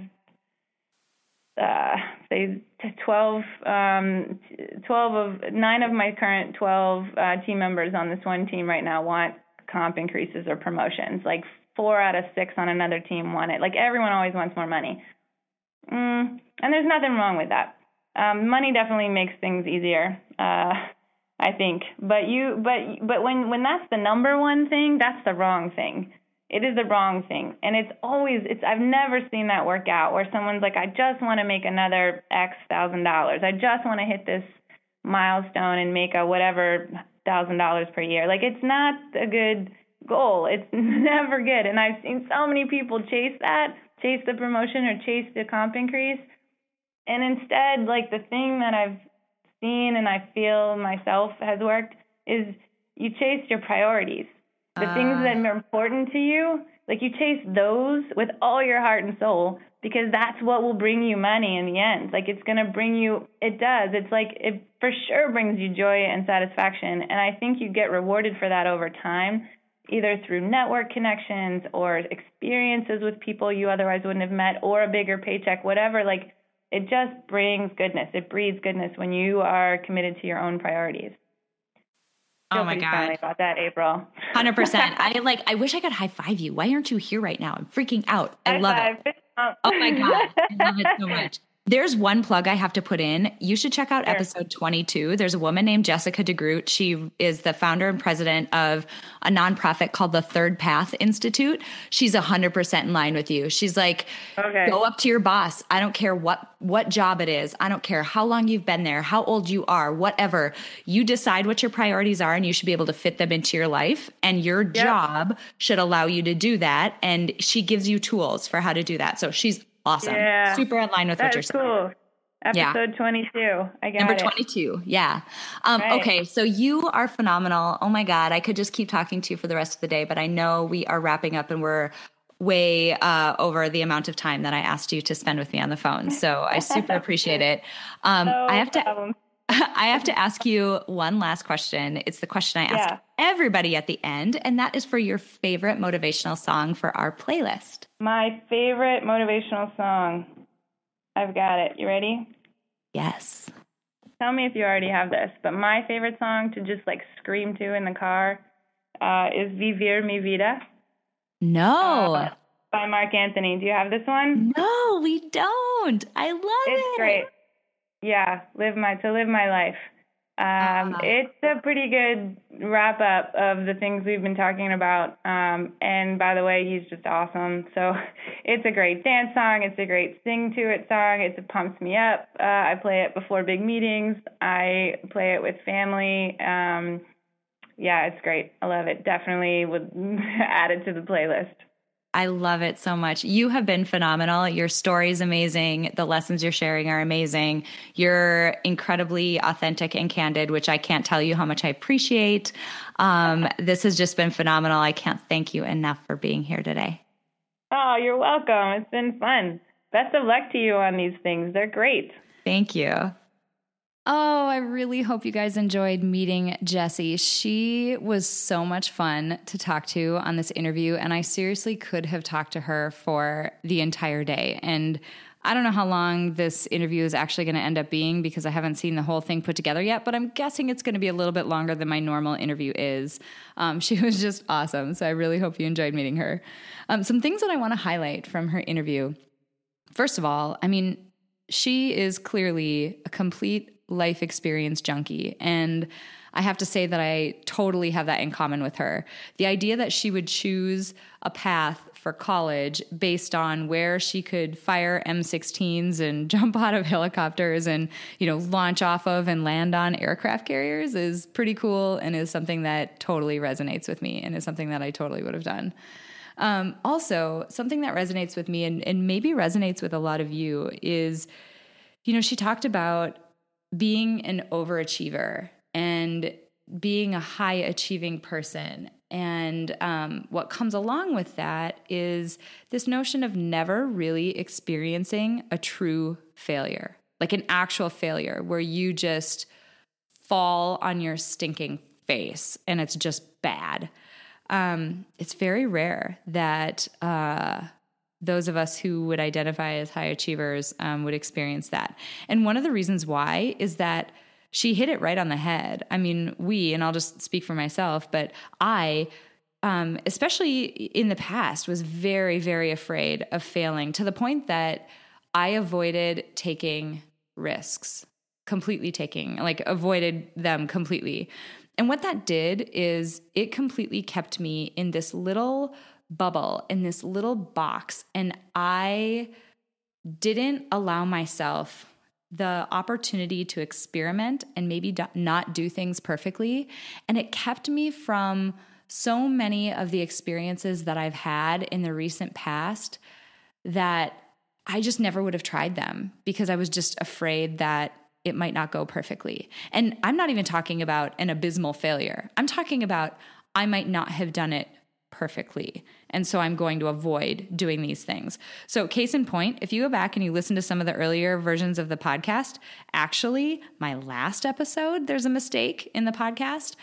uh, say 12, um, 12 of nine of my current 12 uh, team members on this one team right now want comp increases or promotions. Like four out of six on another team want it. Like everyone always wants more money. Mm, and there's nothing wrong with that. Um, money definitely makes things easier. Uh, I think. But you but but when when that's the number one thing, that's the wrong thing. It is the wrong thing. And it's always it's I've never seen that work out where someone's like I just want to make another X thousand dollars. I just want to hit this milestone and make a whatever thousand dollars per year. Like it's not a good goal. It's never good. And I've seen so many people chase that, chase the promotion or chase the comp increase. And instead, like the thing that I've seen and I feel myself has worked is you chase your priorities. The uh. things that are important to you, like you chase those with all your heart and soul because that's what will bring you money in the end. Like it's going to bring you it does. It's like it for sure brings you joy and satisfaction and I think you get rewarded for that over time either through network connections or experiences with people you otherwise wouldn't have met or a bigger paycheck whatever like it just brings goodness. It breeds goodness when you are committed to your own priorities. Oh my god! About that, April. Hundred percent. I like. I wish I could high five you. Why aren't you here right now? I'm freaking out. I high love five. it. Oh my god! I love it so much. There's one plug I have to put in. You should check out sure. episode 22. There's a woman named Jessica DeGroot. She is the founder and president of a nonprofit called the Third Path Institute. She's 100% in line with you. She's like, okay. go up to your boss. I don't care what what job it is. I don't care how long you've been there, how old you are, whatever. You decide what your priorities are and you should be able to fit them into your life and your yep. job should allow you to do that and she gives you tools for how to do that. So she's awesome. Yeah. Super in line with that what you're saying. Cool. Episode yeah. 22. I got Number 22. Yeah. Um, right. Okay. So you are phenomenal. Oh my God. I could just keep talking to you for the rest of the day, but I know we are wrapping up and we're way uh, over the amount of time that I asked you to spend with me on the phone. So I super appreciate it. Um, no I have to. I have to ask you one last question. It's the question I ask yeah. everybody at the end, and that is for your favorite motivational song for our playlist. My favorite motivational song. I've got it. You ready? Yes. Tell me if you already have this, but my favorite song to just like scream to in the car uh, is Vivir Mi Vida. No. Uh, by Marc Anthony. Do you have this one? No, we don't. I love it's it. It's great. Yeah, live my to live my life. Um, uh-huh. It's a pretty good wrap up of the things we've been talking about. Um, and by the way, he's just awesome. So it's a great dance song. It's a great sing to it song. It pumps me up. Uh, I play it before big meetings. I play it with family. Um, yeah, it's great. I love it. Definitely would add it to the playlist. I love it so much. You have been phenomenal. Your story is amazing. The lessons you're sharing are amazing. You're incredibly authentic and candid, which I can't tell you how much I appreciate. Um, this has just been phenomenal. I can't thank you enough for being here today. Oh, you're welcome. It's been fun. Best of luck to you on these things. They're great. Thank you. Oh, I really hope you guys enjoyed meeting Jessie. She was so much fun to talk to on this interview, and I seriously could have talked to her for the entire day. And I don't know how long this interview is actually going to end up being because I haven't seen the whole thing put together yet, but I'm guessing it's going to be a little bit longer than my normal interview is. Um, she was just awesome. So I really hope you enjoyed meeting her. Um, some things that I want to highlight from her interview. First of all, I mean, she is clearly a complete life experience junkie. And I have to say that I totally have that in common with her. The idea that she would choose a path for college based on where she could fire M16s and jump out of helicopters and, you know, launch off of and land on aircraft carriers is pretty cool and is something that totally resonates with me and is something that I totally would have done. Um, also, something that resonates with me and, and maybe resonates with a lot of you is, you know, she talked about being an overachiever and being a high achieving person. And um, what comes along with that is this notion of never really experiencing a true failure, like an actual failure where you just fall on your stinking face and it's just bad. Um, it's very rare that uh, those of us who would identify as high achievers um, would experience that. And one of the reasons why is that she hit it right on the head. I mean, we, and I'll just speak for myself, but I, um, especially in the past, was very, very afraid of failing to the point that I avoided taking risks, completely taking, like, avoided them completely. And what that did is it completely kept me in this little bubble in this little box and I didn't allow myself the opportunity to experiment and maybe not do things perfectly. And it kept me from so many of the experiences that I've had in the recent past that I just never would have tried them because I was just afraid that it might not go perfectly. And I'm not even talking about an abysmal failure. I'm talking about I might not have done it perfectly. And so I'm going to avoid doing these things. So, case in point, if you go back and you listen to some of the earlier versions of the podcast, actually, my last episode, there's a mistake in the podcast.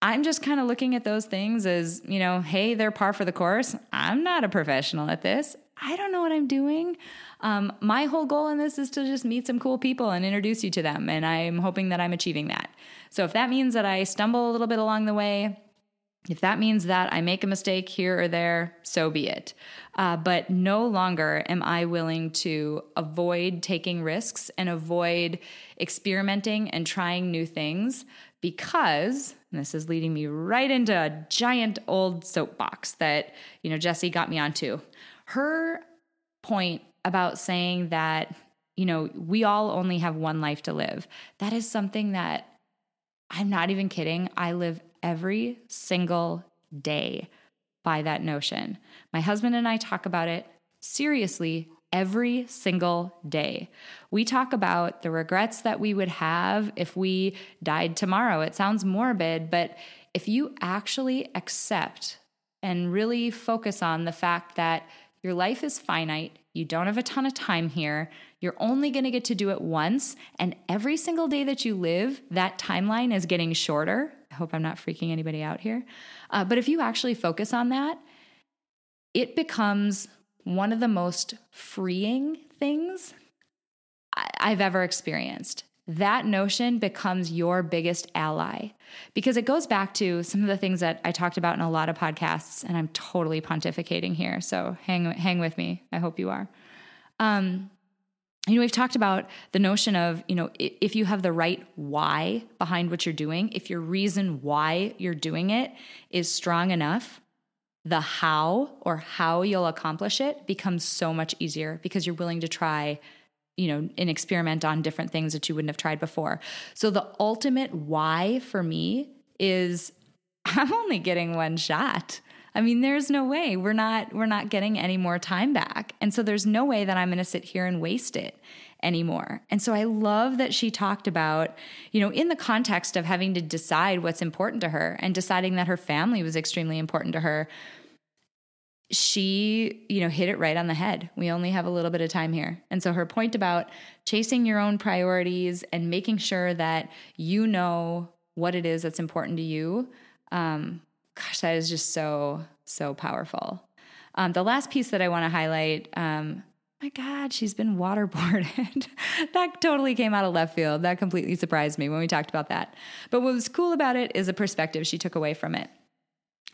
I'm just kind of looking at those things as, you know, hey, they're par for the course. I'm not a professional at this. I don't know what I'm doing. Um, my whole goal in this is to just meet some cool people and introduce you to them. And I'm hoping that I'm achieving that. So if that means that I stumble a little bit along the way, if that means that I make a mistake here or there, so be it. Uh, but no longer am I willing to avoid taking risks and avoid experimenting and trying new things because this is leading me right into a giant old soapbox that you know Jesse got me onto. Her point about saying that you know we all only have one life to live. That is something that I'm not even kidding. I live every single day by that notion. My husband and I talk about it seriously every single day. We talk about the regrets that we would have if we died tomorrow. It sounds morbid, but if you actually accept and really focus on the fact that your life is finite, you don't have a ton of time here, you're only going to get to do it once, and every single day that you live, that timeline is getting shorter hope I'm not freaking anybody out here. Uh, but if you actually focus on that, it becomes one of the most freeing things I've ever experienced. That notion becomes your biggest ally because it goes back to some of the things that I talked about in a lot of podcasts, and I'm totally pontificating here. So hang hang with me. I hope you are. Um, you know, we've talked about the notion of, you know, if you have the right why behind what you're doing, if your reason why you're doing it is strong enough, the how or how you'll accomplish it becomes so much easier because you're willing to try, you know, and experiment on different things that you wouldn't have tried before. So the ultimate why for me is I'm only getting one shot. I mean, there's no way we're not we're not getting any more time back. And so there's no way that I'm going to sit here and waste it anymore. And so I love that she talked about, you know, in the context of having to decide what's important to her and deciding that her family was extremely important to her. She, you know, hit it right on the head. We only have a little bit of time here. And so her point about chasing your own priorities and making sure that you know what it is that's important to you um, gosh, that is just so, so powerful. Um, the last piece that I want to highlight um, my God, she's been waterboarded. that totally came out of left field. That completely surprised me when we talked about that. But what was cool about it is a perspective she took away from it.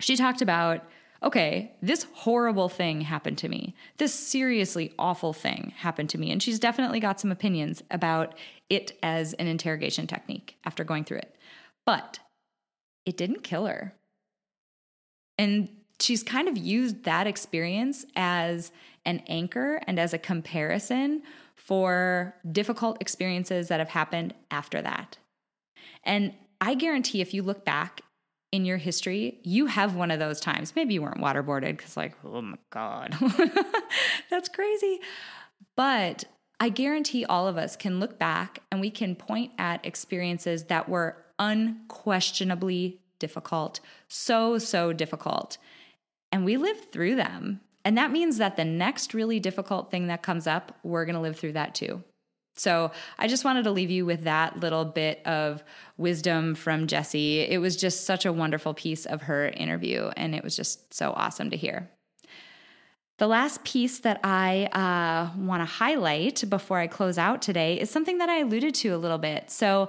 She talked about, okay, this horrible thing happened to me. This seriously awful thing happened to me. And she's definitely got some opinions about it as an interrogation technique after going through it. But it didn't kill her. And she's kind of used that experience as an anchor and as a comparison for difficult experiences that have happened after that. And I guarantee if you look back in your history, you have one of those times. Maybe you weren't waterboarded because, like, oh my God, that's crazy. But I guarantee all of us can look back and we can point at experiences that were unquestionably difficult, so, so difficult. And we live through them. And that means that the next really difficult thing that comes up, we're going to live through that too. So I just wanted to leave you with that little bit of wisdom from Jessie. It was just such a wonderful piece of her interview, and it was just so awesome to hear. The last piece that I uh, want to highlight before I close out today is something that I alluded to a little bit. So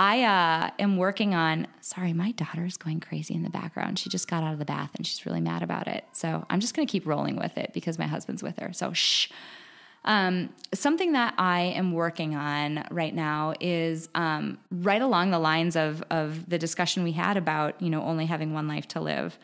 I uh, am working on. Sorry, my daughter is going crazy in the background. She just got out of the bath and she's really mad about it. So I'm just going to keep rolling with it because my husband's with her. So shh. Um, something that I am working on right now is um, right along the lines of of the discussion we had about you know only having one life to live.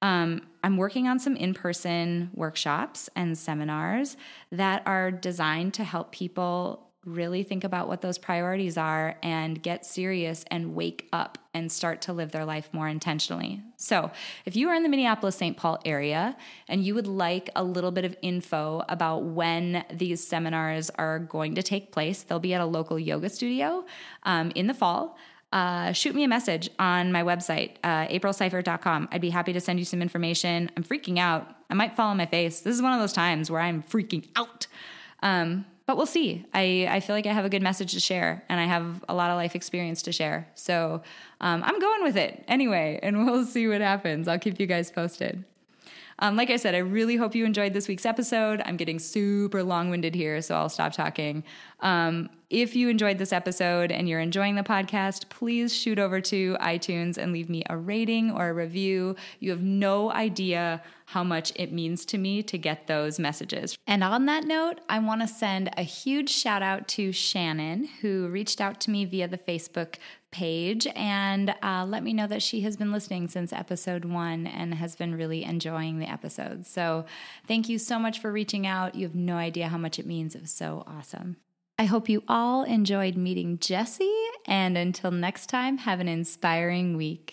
Um, I'm working on some in person workshops and seminars that are designed to help people really think about what those priorities are and get serious and wake up and start to live their life more intentionally. So, if you are in the Minneapolis St. Paul area and you would like a little bit of info about when these seminars are going to take place, they'll be at a local yoga studio um, in the fall. Uh, shoot me a message on my website, uh, aprilseifert.com. I'd be happy to send you some information. I'm freaking out. I might fall on my face. This is one of those times where I'm freaking out. Um, but we'll see. I, I feel like I have a good message to share and I have a lot of life experience to share. So um, I'm going with it anyway, and we'll see what happens. I'll keep you guys posted. Um, like I said, I really hope you enjoyed this week's episode. I'm getting super long winded here, so I'll stop talking. Um, if you enjoyed this episode and you're enjoying the podcast, please shoot over to iTunes and leave me a rating or a review. You have no idea how much it means to me to get those messages. And on that note, I want to send a huge shout out to Shannon, who reached out to me via the Facebook page and uh, let me know that she has been listening since episode one and has been really enjoying the episodes. So, thank you so much for reaching out. You have no idea how much it means. It was so awesome. I hope you all enjoyed meeting Jesse, and until next time, have an inspiring week.